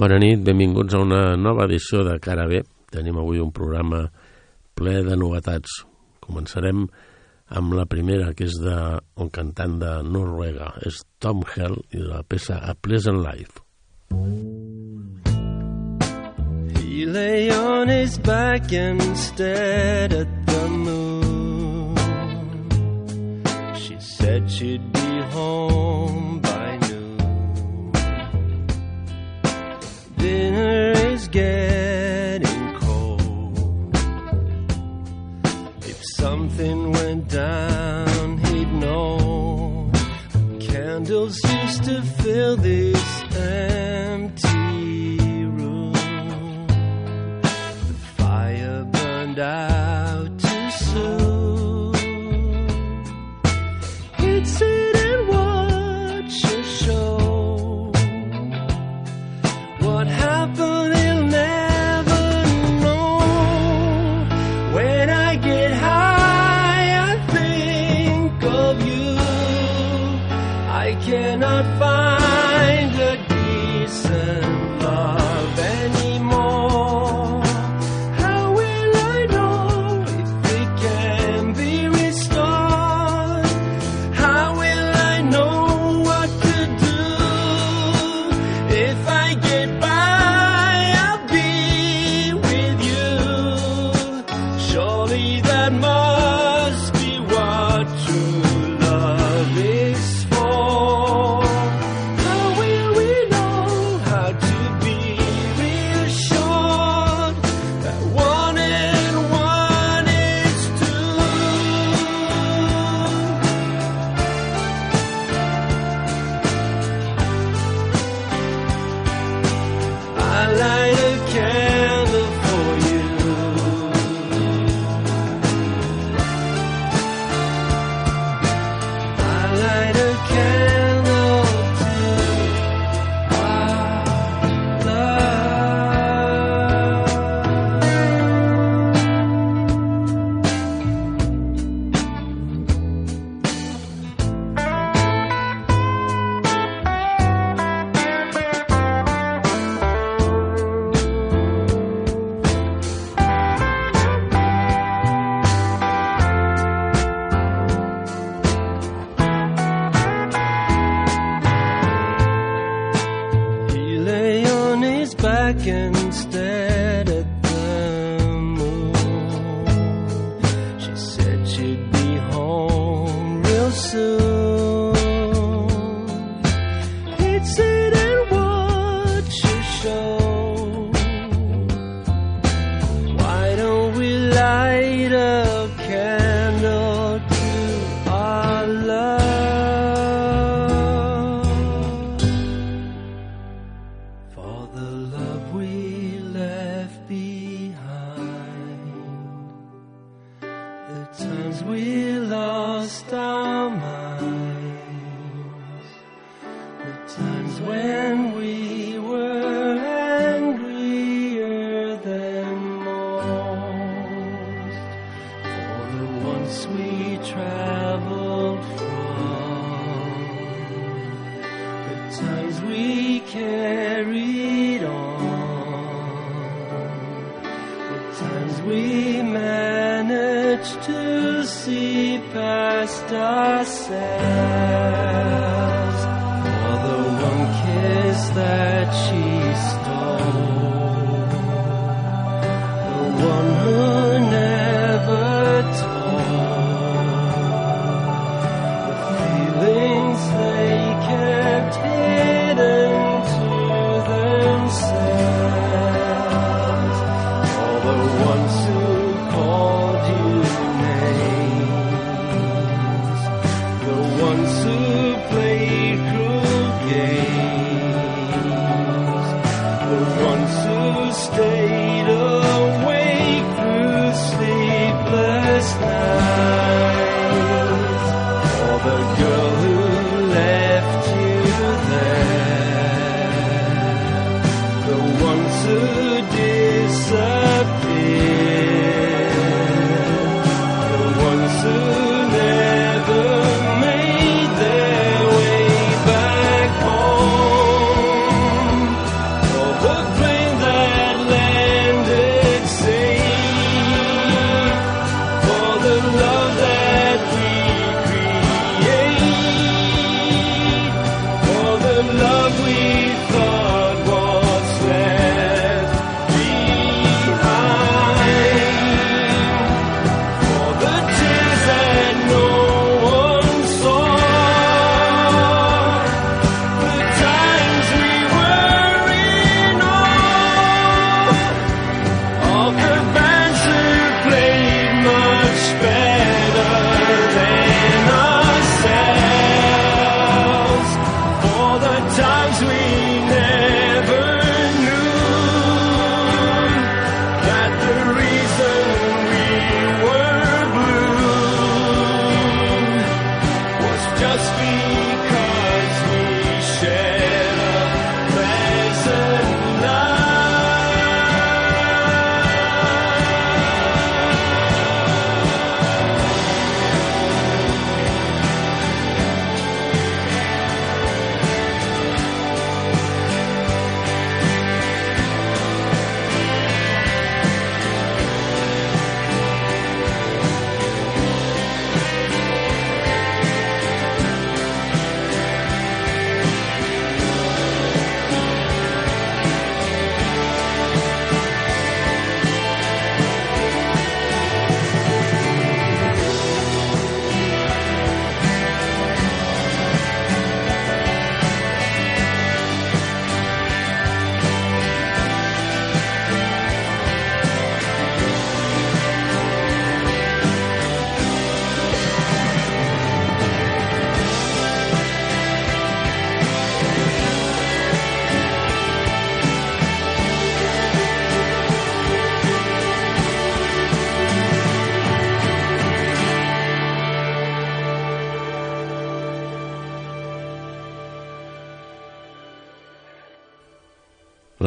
Bona nit, benvinguts a una nova edició de Cara B. Tenim avui un programa ple de novetats. Començarem amb la primera, que és de un cantant de Noruega, és Tom Hell, i la peça A Pleasant Life. He lay on his back and stared at the moon She said she'd be home Dinner is getting cold. If something went down, he'd know. Candles used to fill the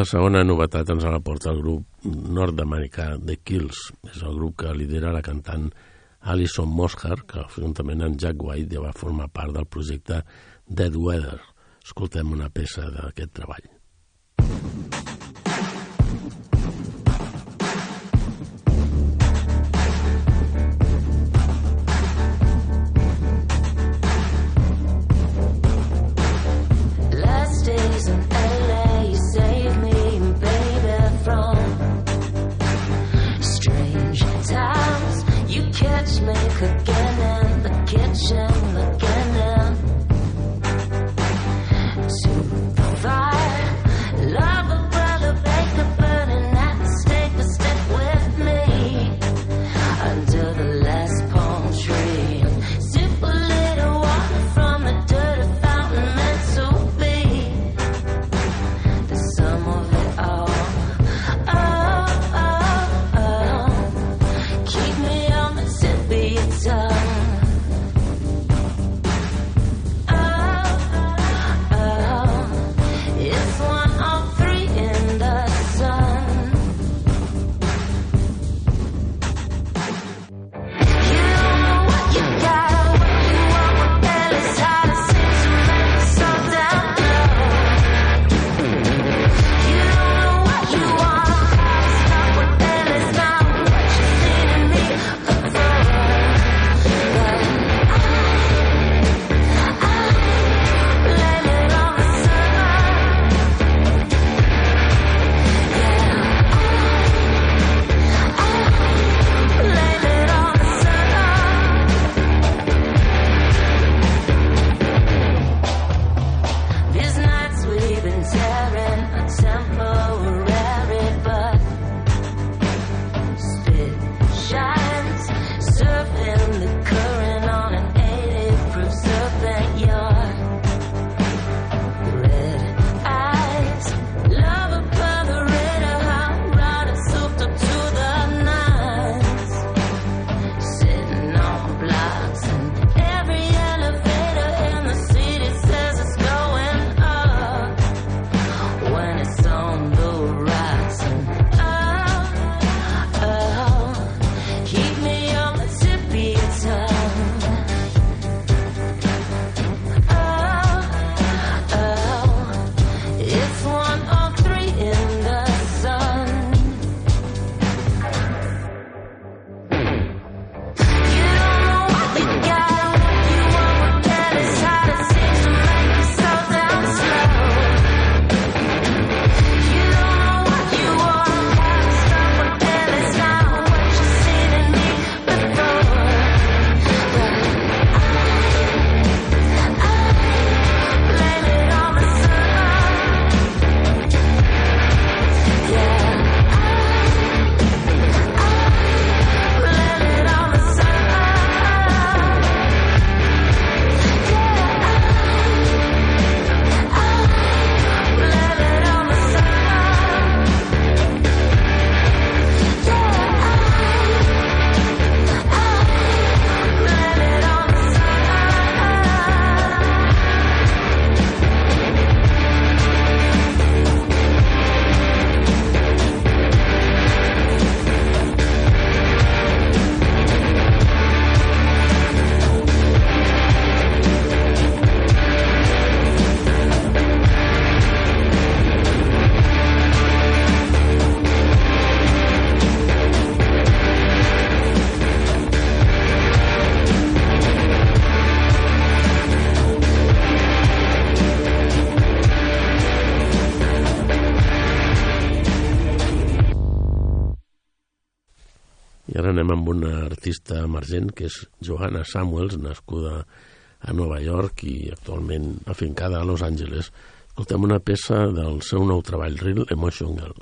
La segona novetat ens la porta el grup nord-americà The Kills. És el grup que lidera la cantant Alison Mosher, que juntament amb Jack White ja va formar part del projecte Dead Weather. Escoltem una peça d'aquest treball. emergent, que és Johanna Samuels, nascuda a Nova York i actualment afincada a Los Angeles. Escoltem una peça del seu nou treball, Real Emotional.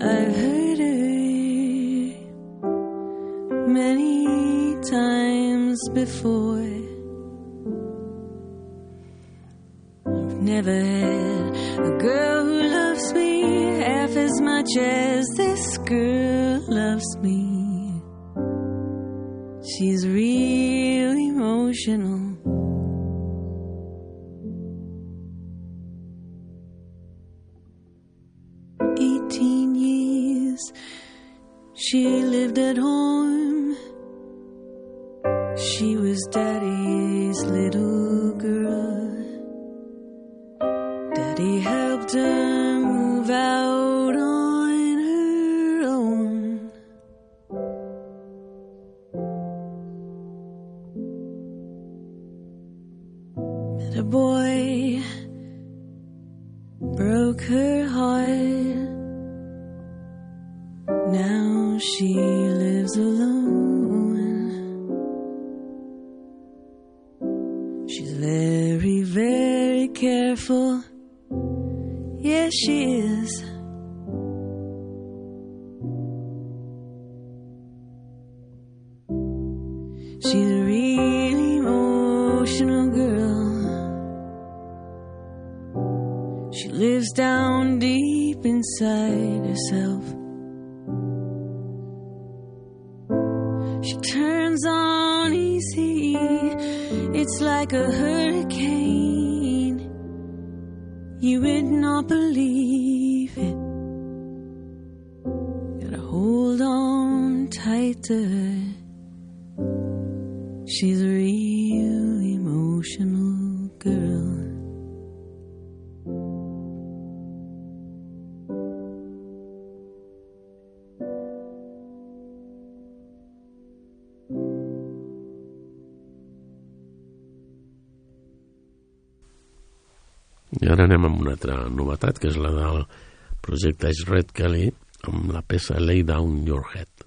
I've heard it many times before. I've never had a girl who loves me half as much as this girl loves me. She's girl. I ara anem amb una altra novetat, que és la del projecte Red Kelly, amb la peça Lay Down Your Head.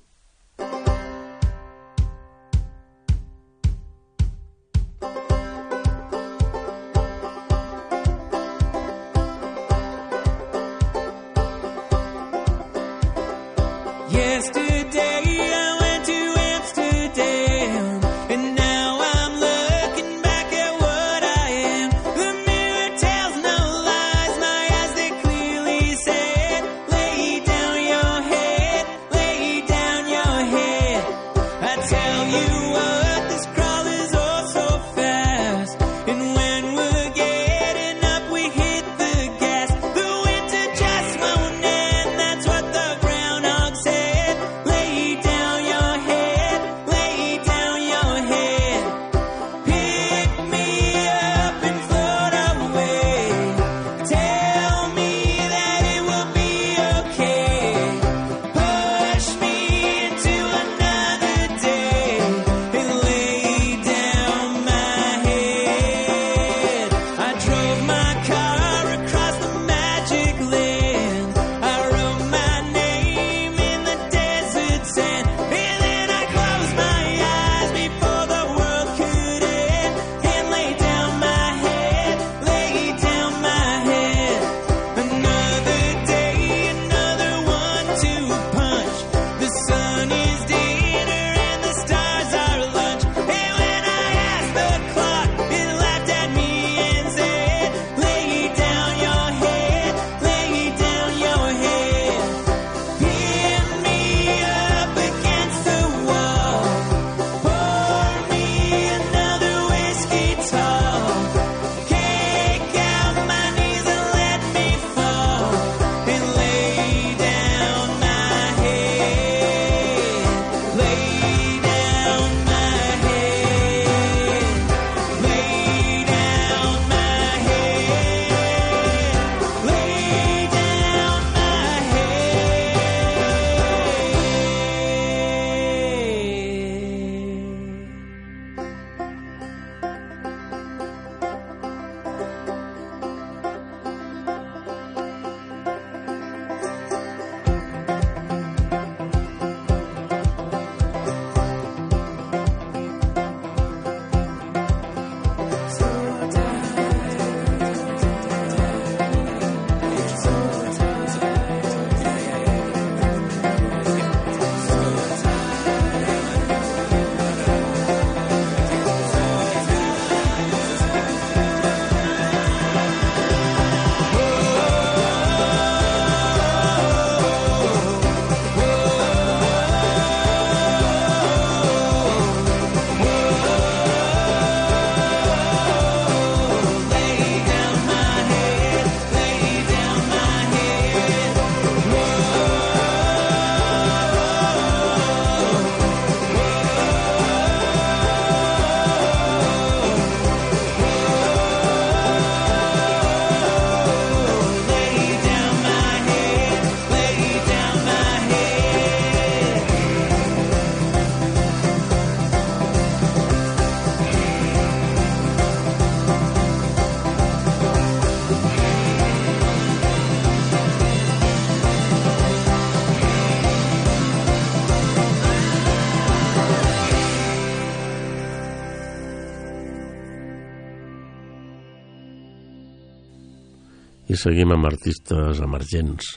seguim amb artistes emergents.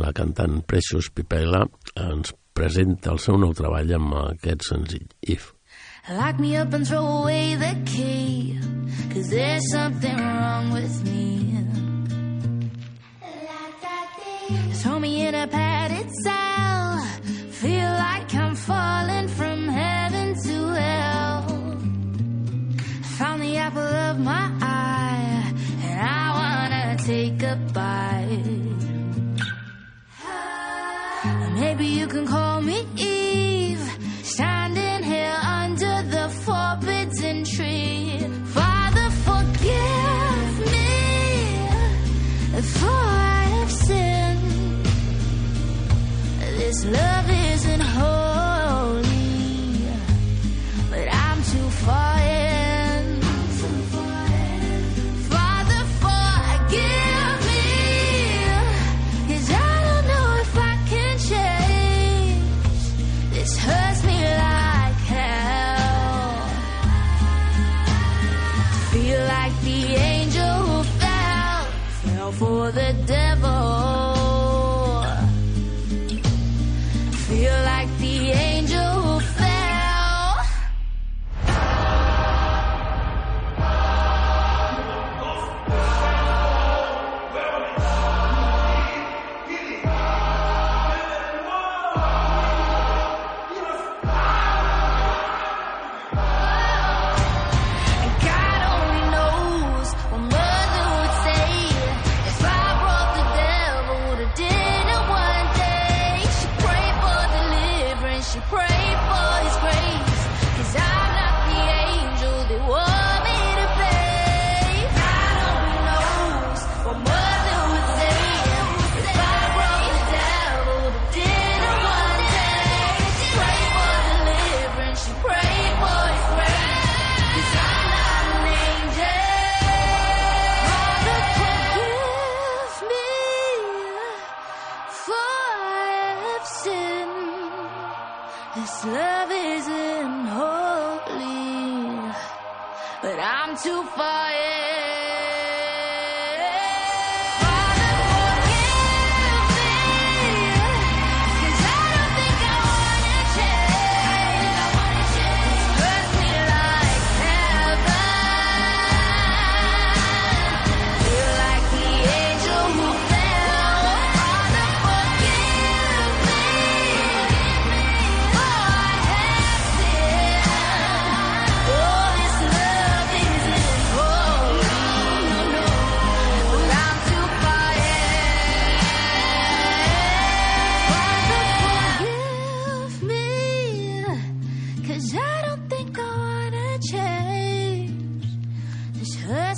La cantant Precious Pipela ens presenta el seu nou treball amb aquest senzill, If. Lock me up and throw away the key Cause there's something wrong with me Throw me in a pack love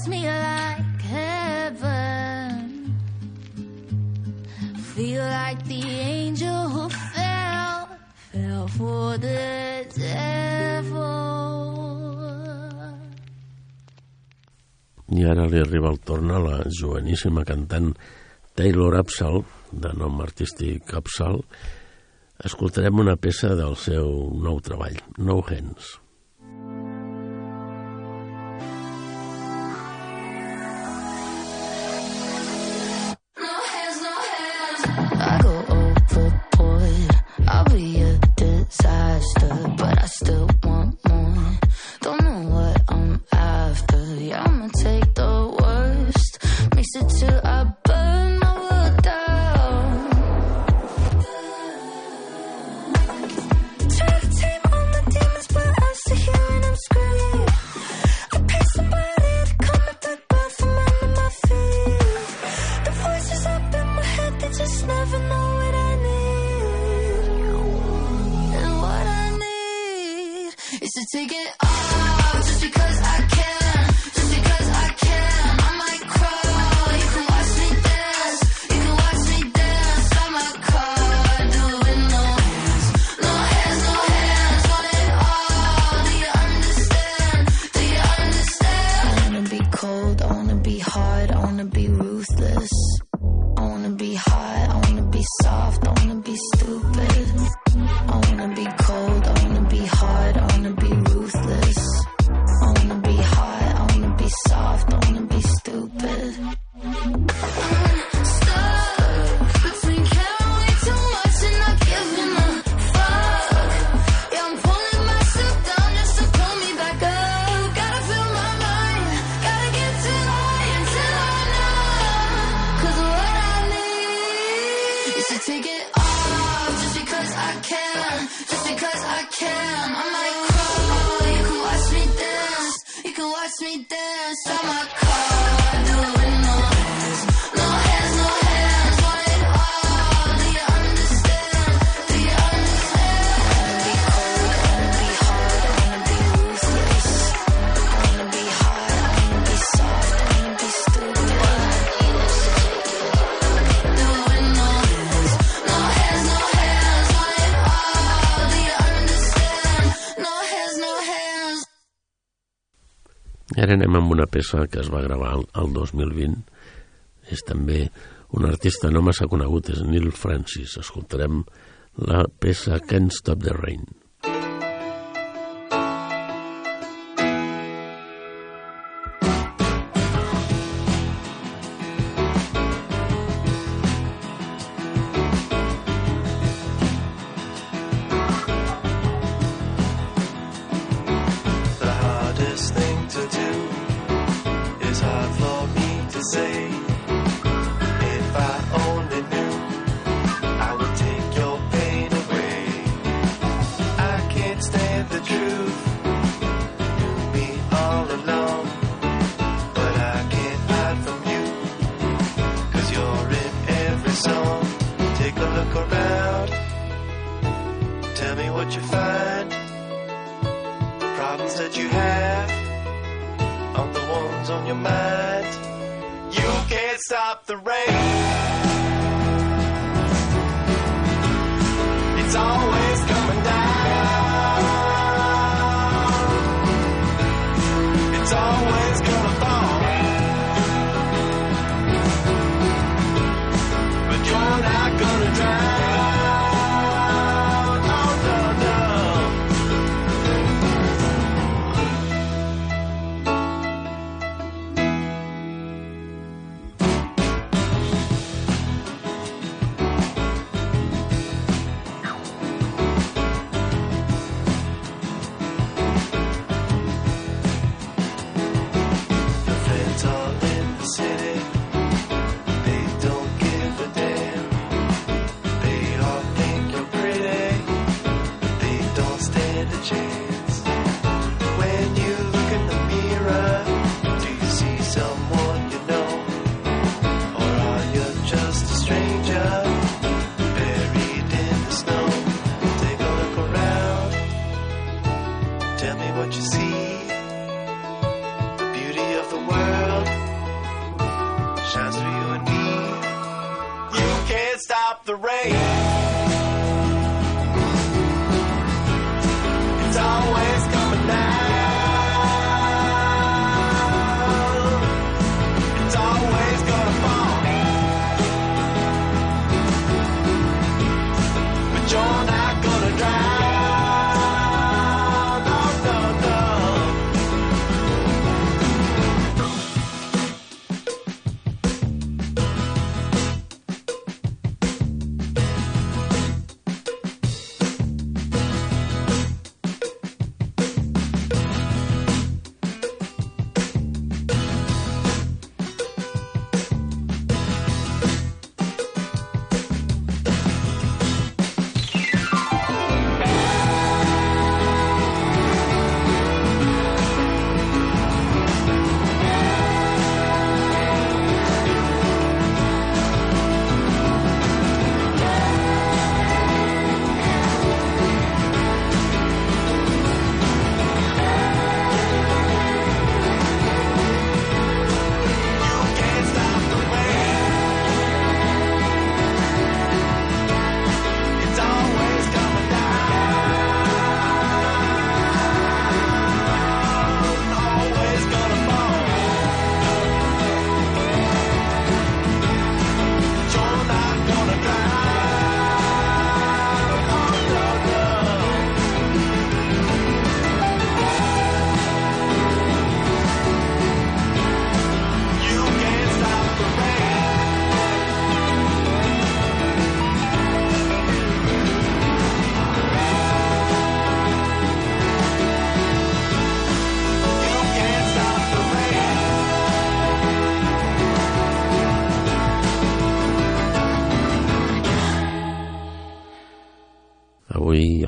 kiss me like heaven. Feel like the angel who fell, fell for the devil. I ara li arriba el torn a la joveníssima cantant Taylor Absal, de nom artístic Absal. Escoltarem una peça del seu nou treball, No Hands. ara anem amb una peça que es va gravar el, el 2020. És també un artista no massa conegut, és Neil Francis. Escoltarem la peça Can't Stop the Rain. that you have are the ones on your mind. You can't stop the rain. It's always coming down. It's always magic.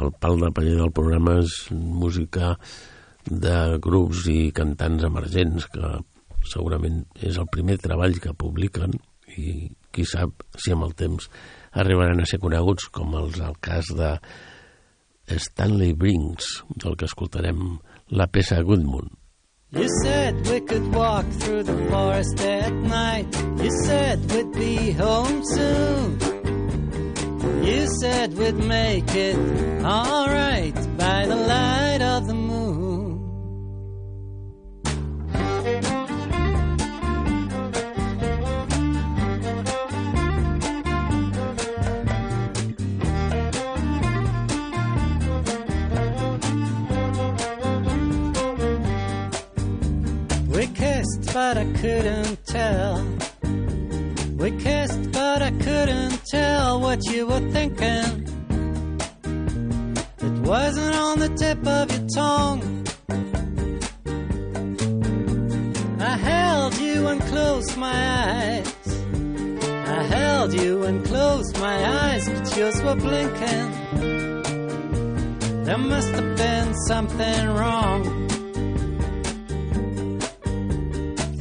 el pal de paller del programa és música de grups i cantants emergents, que segurament és el primer treball que publiquen i qui sap si amb el temps arribaran a ser coneguts com els el cas de Stanley Brinks, del que escoltarem la peça Goodmund. You said we could walk through the forest at night You said we'd be home soon You said we'd make it alright by the light of the moon. We kissed, but I couldn't tell. We kissed, but I couldn't tell what you were thinking. It wasn't on the tip of your tongue. I held you and closed my eyes. I held you and closed my eyes, but yours were blinking. There must have been something wrong.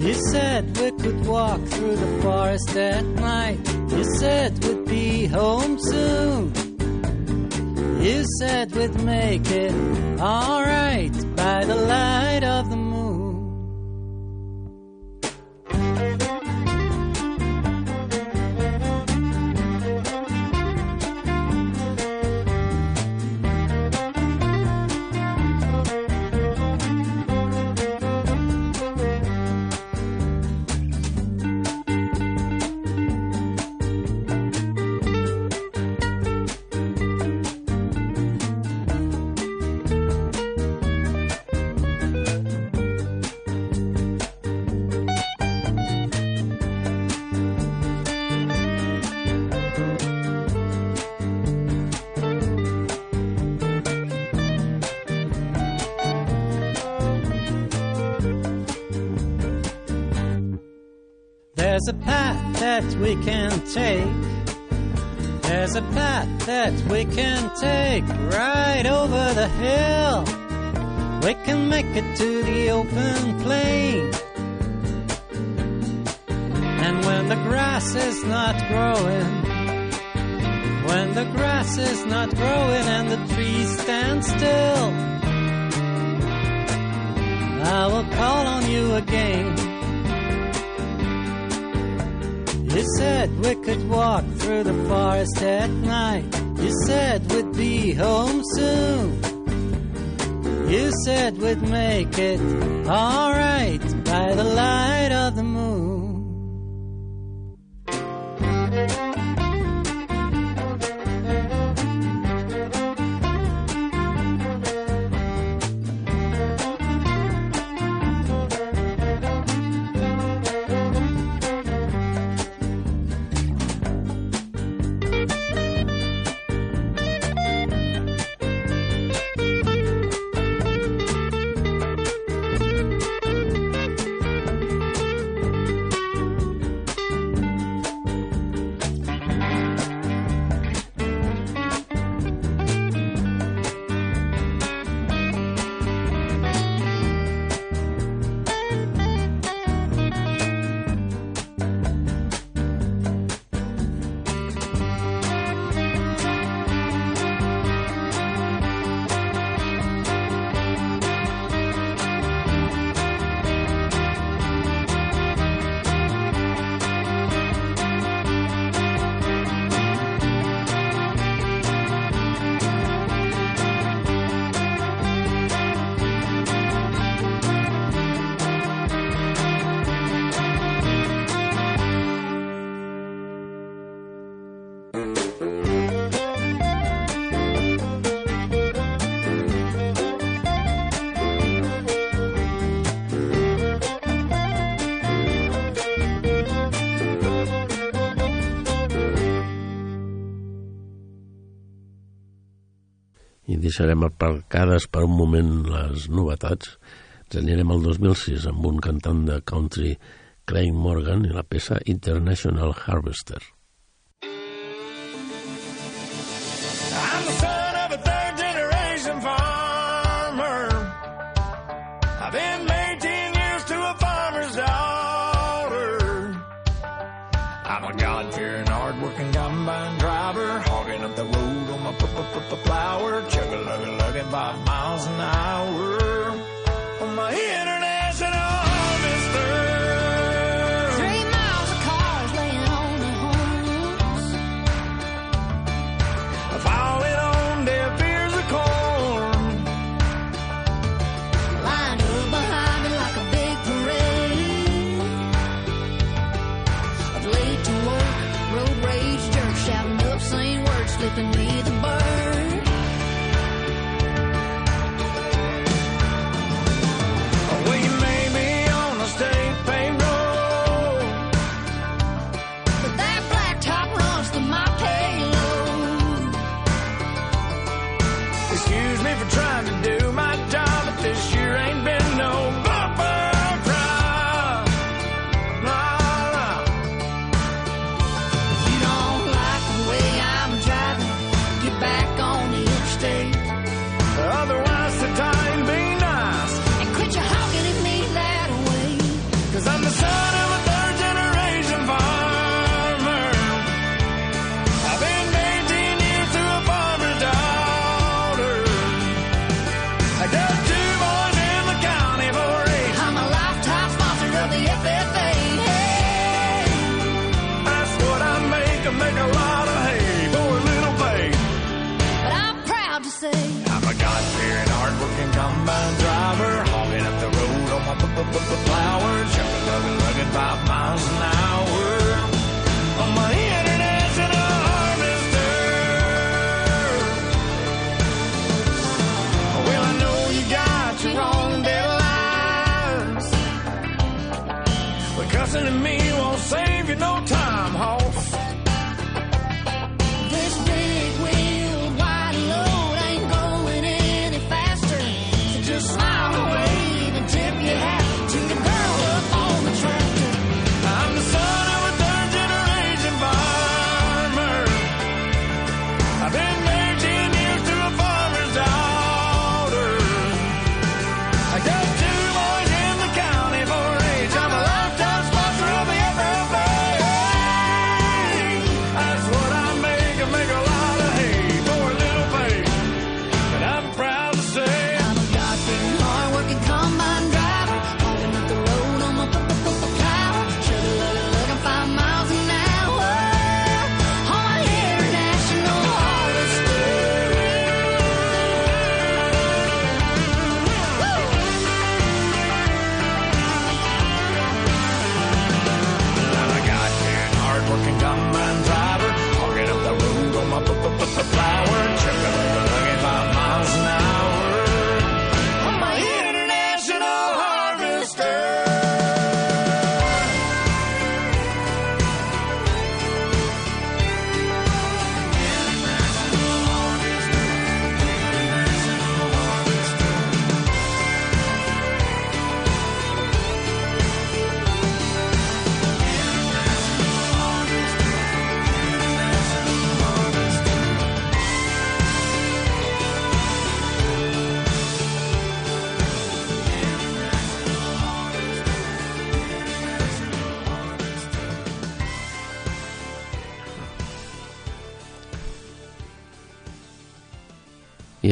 You said we could walk through the forest at night. You said we'd be home soon. You said we'd make it alright by the light of the moon. There's a path that we can take. There's a path that we can take right over the hill. We can make it to the open plain. And when the grass is not growing, when the grass is not growing and the trees stand still, I will call on you again. You said we could walk through the forest at night. You said we'd be home soon. You said we'd make it alright by the light of the moon. Deixarem aparcades per un moment les novetats. Ens anirem al 2006 amb un cantant de country, Craig Morgan, i la peça International Harvester. up a flower, chug a lug by miles an hour.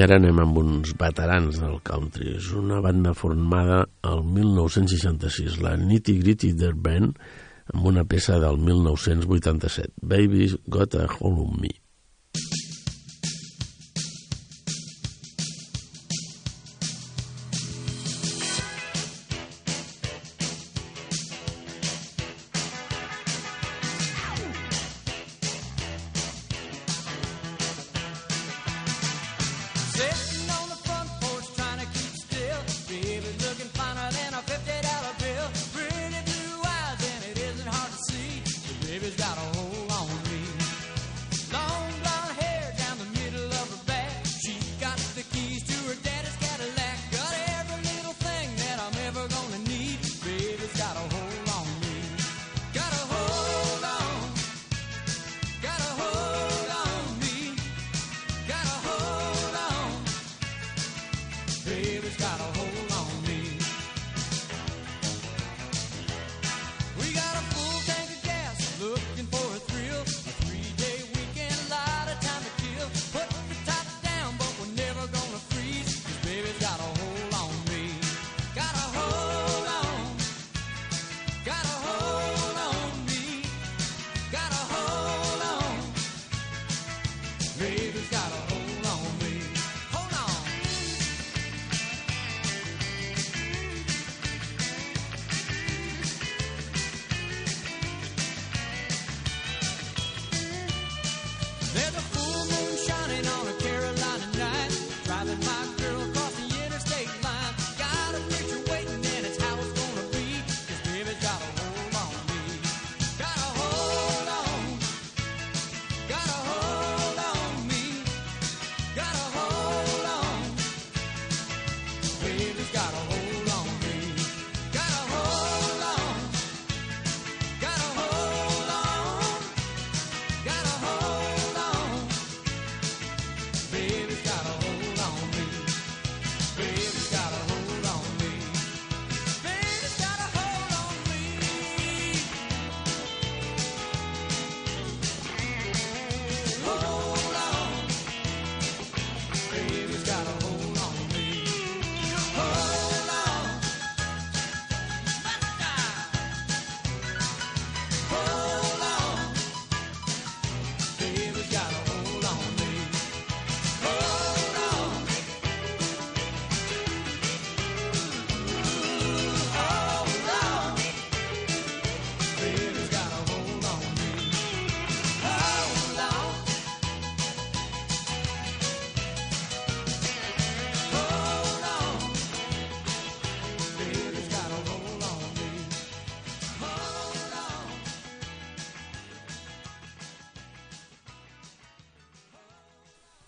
ara anem amb uns veterans del country. És una banda formada el 1966, la Nitty Gritty Dirt Band, amb una peça del 1987, Baby's Got a Hole on Me.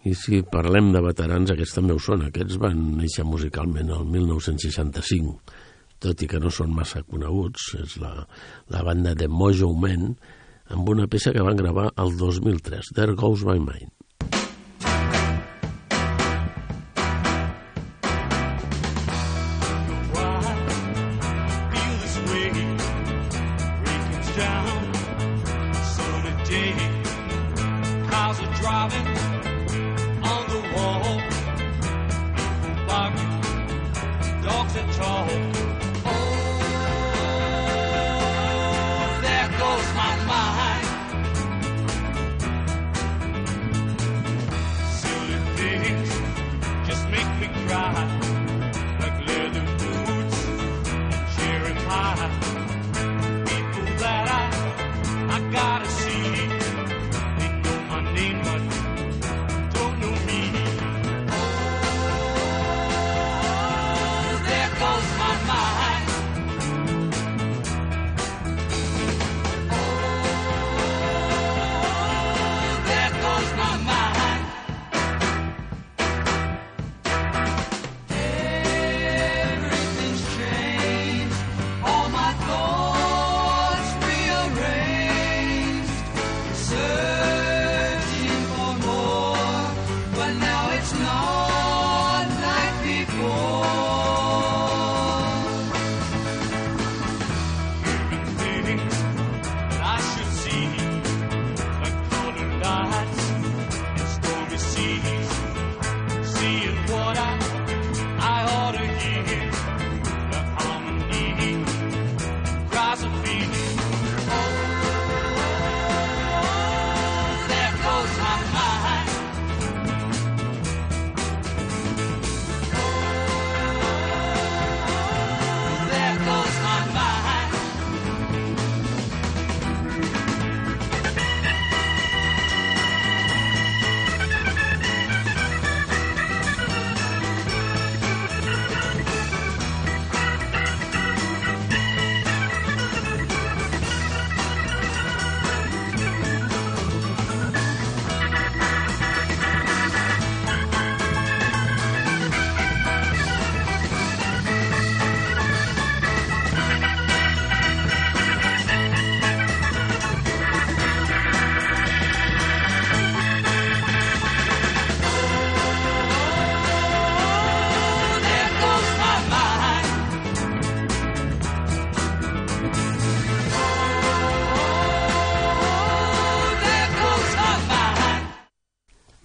I si parlem de veterans, aquests també ho són. Aquests van néixer musicalment el 1965, tot i que no són massa coneguts. És la, la banda de Mojo Men, amb una peça que van gravar el 2003, There Goes My Mind.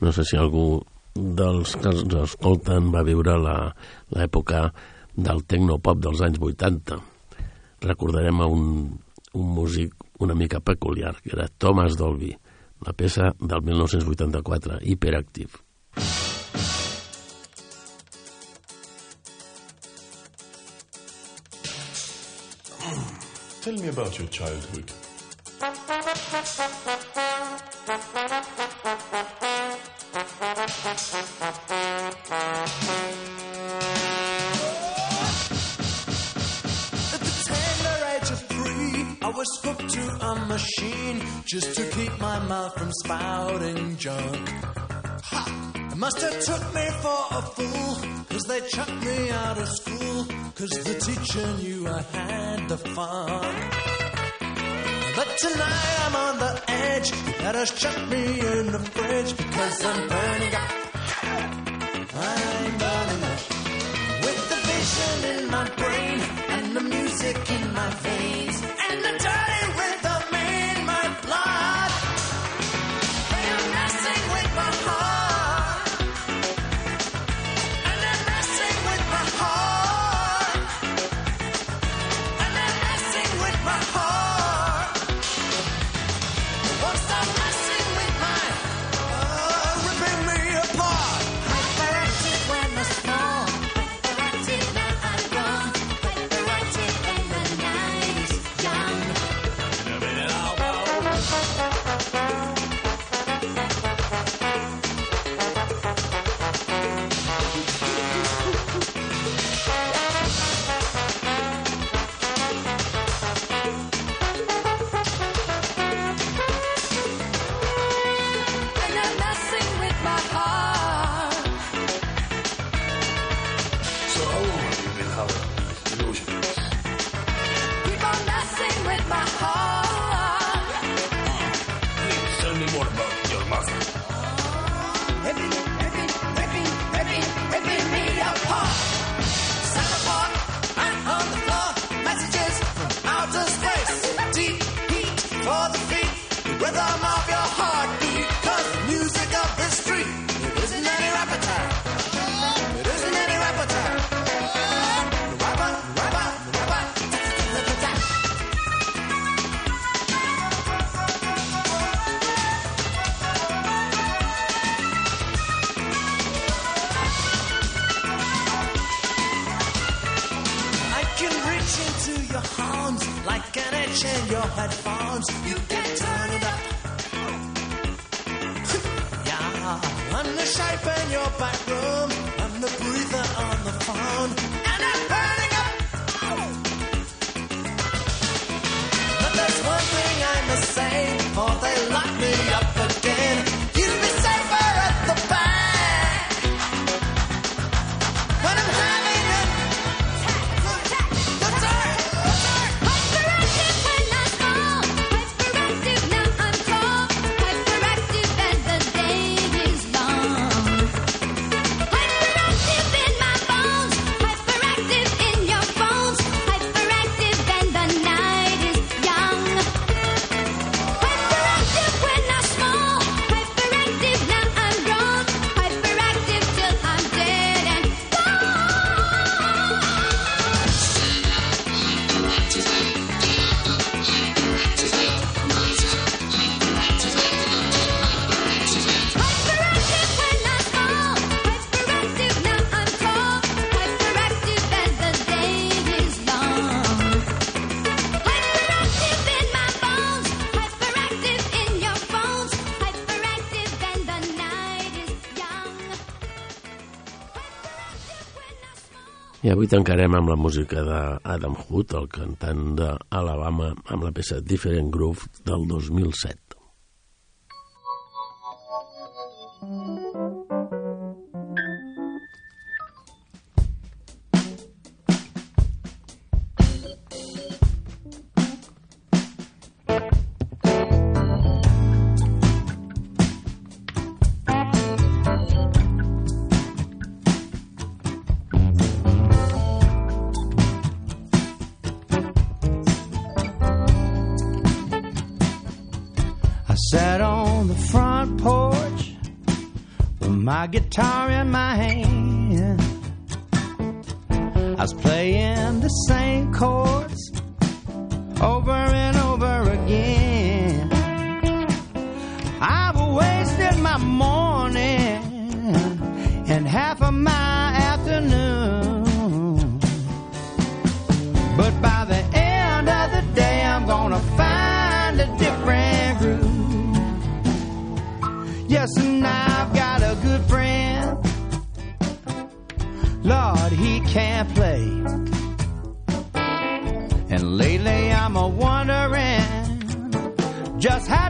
No sé si algú dels que ens escolten va viure l'època del tecnopop dels anys 80. Recordarem a un, un músic una mica peculiar, que era Thomas Dolby, la peça del 1984, Hiperactive. Tell me about your childhood. just to keep my mouth from spouting junk. Ha! Must have took me for a fool, cause they chucked me out of school, cause the teacher knew I had the fun. But tonight I'm on the edge, let us chuck me in the fridge, because I'm burning up. Avui tancarem amb la música d'Adam Hood, el cantant d'Alabama, amb la peça Different Groove del 2007. And lately I'm a wondering just how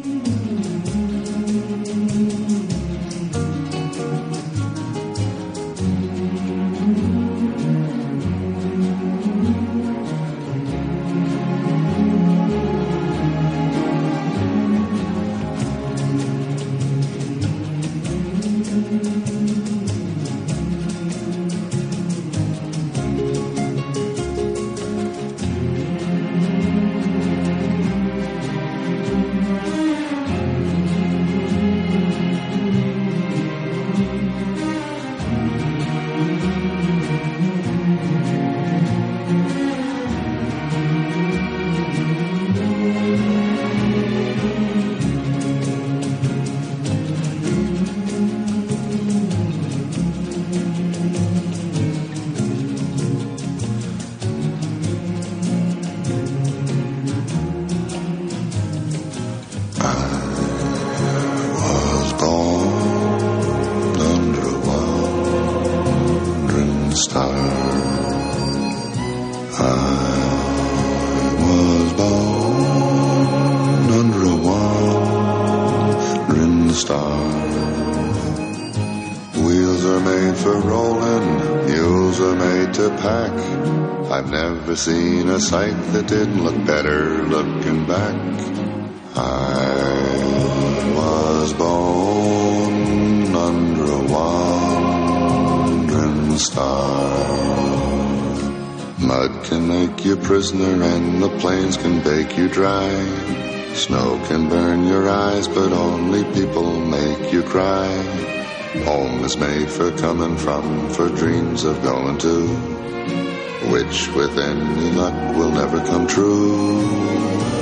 Star. I was born under a wandering star. Wheels are made for rolling, mules are made to pack. I've never seen a sight that didn't look better looking back. I was born under a wandering star. Mud can make you prisoner and the plains can bake you dry. Snow can burn your eyes, but only people make you cry. Home is made for coming from, for dreams of going to, which with any luck will never come true.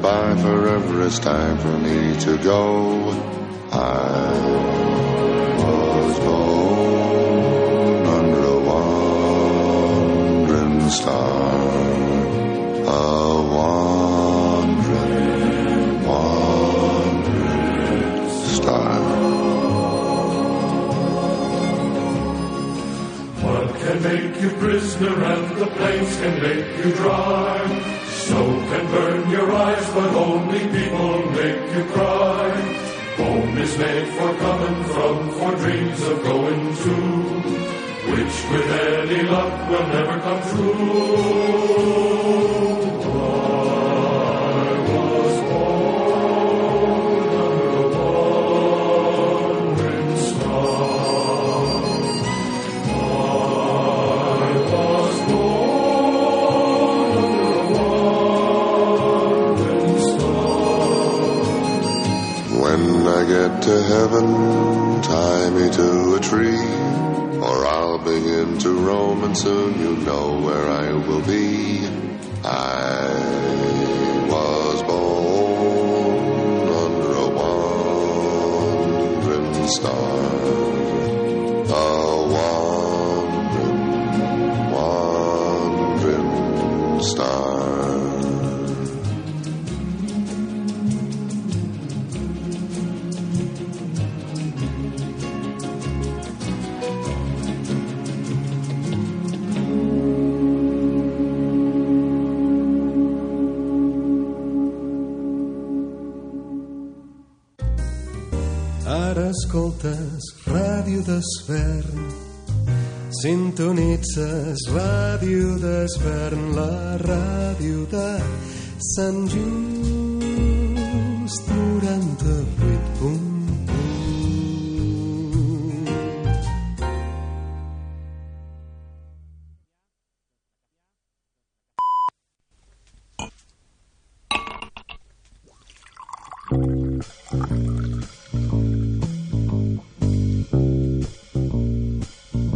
goodbye forever. It's time for me to go. I was born under a wandering star. A wandering, wandering star. One can make you prisoner and the plains can make you dry. Make you cry. Home is made for coming from, for dreams of going to, which with any luck will never come true. To heaven, tie me to a tree, or I'll begin to roam, and soon you know where I will be. I was born under a wandering star, d'Esvern. Sintonitzes Ràdio d'Esvern, la ràdio de Sant Just.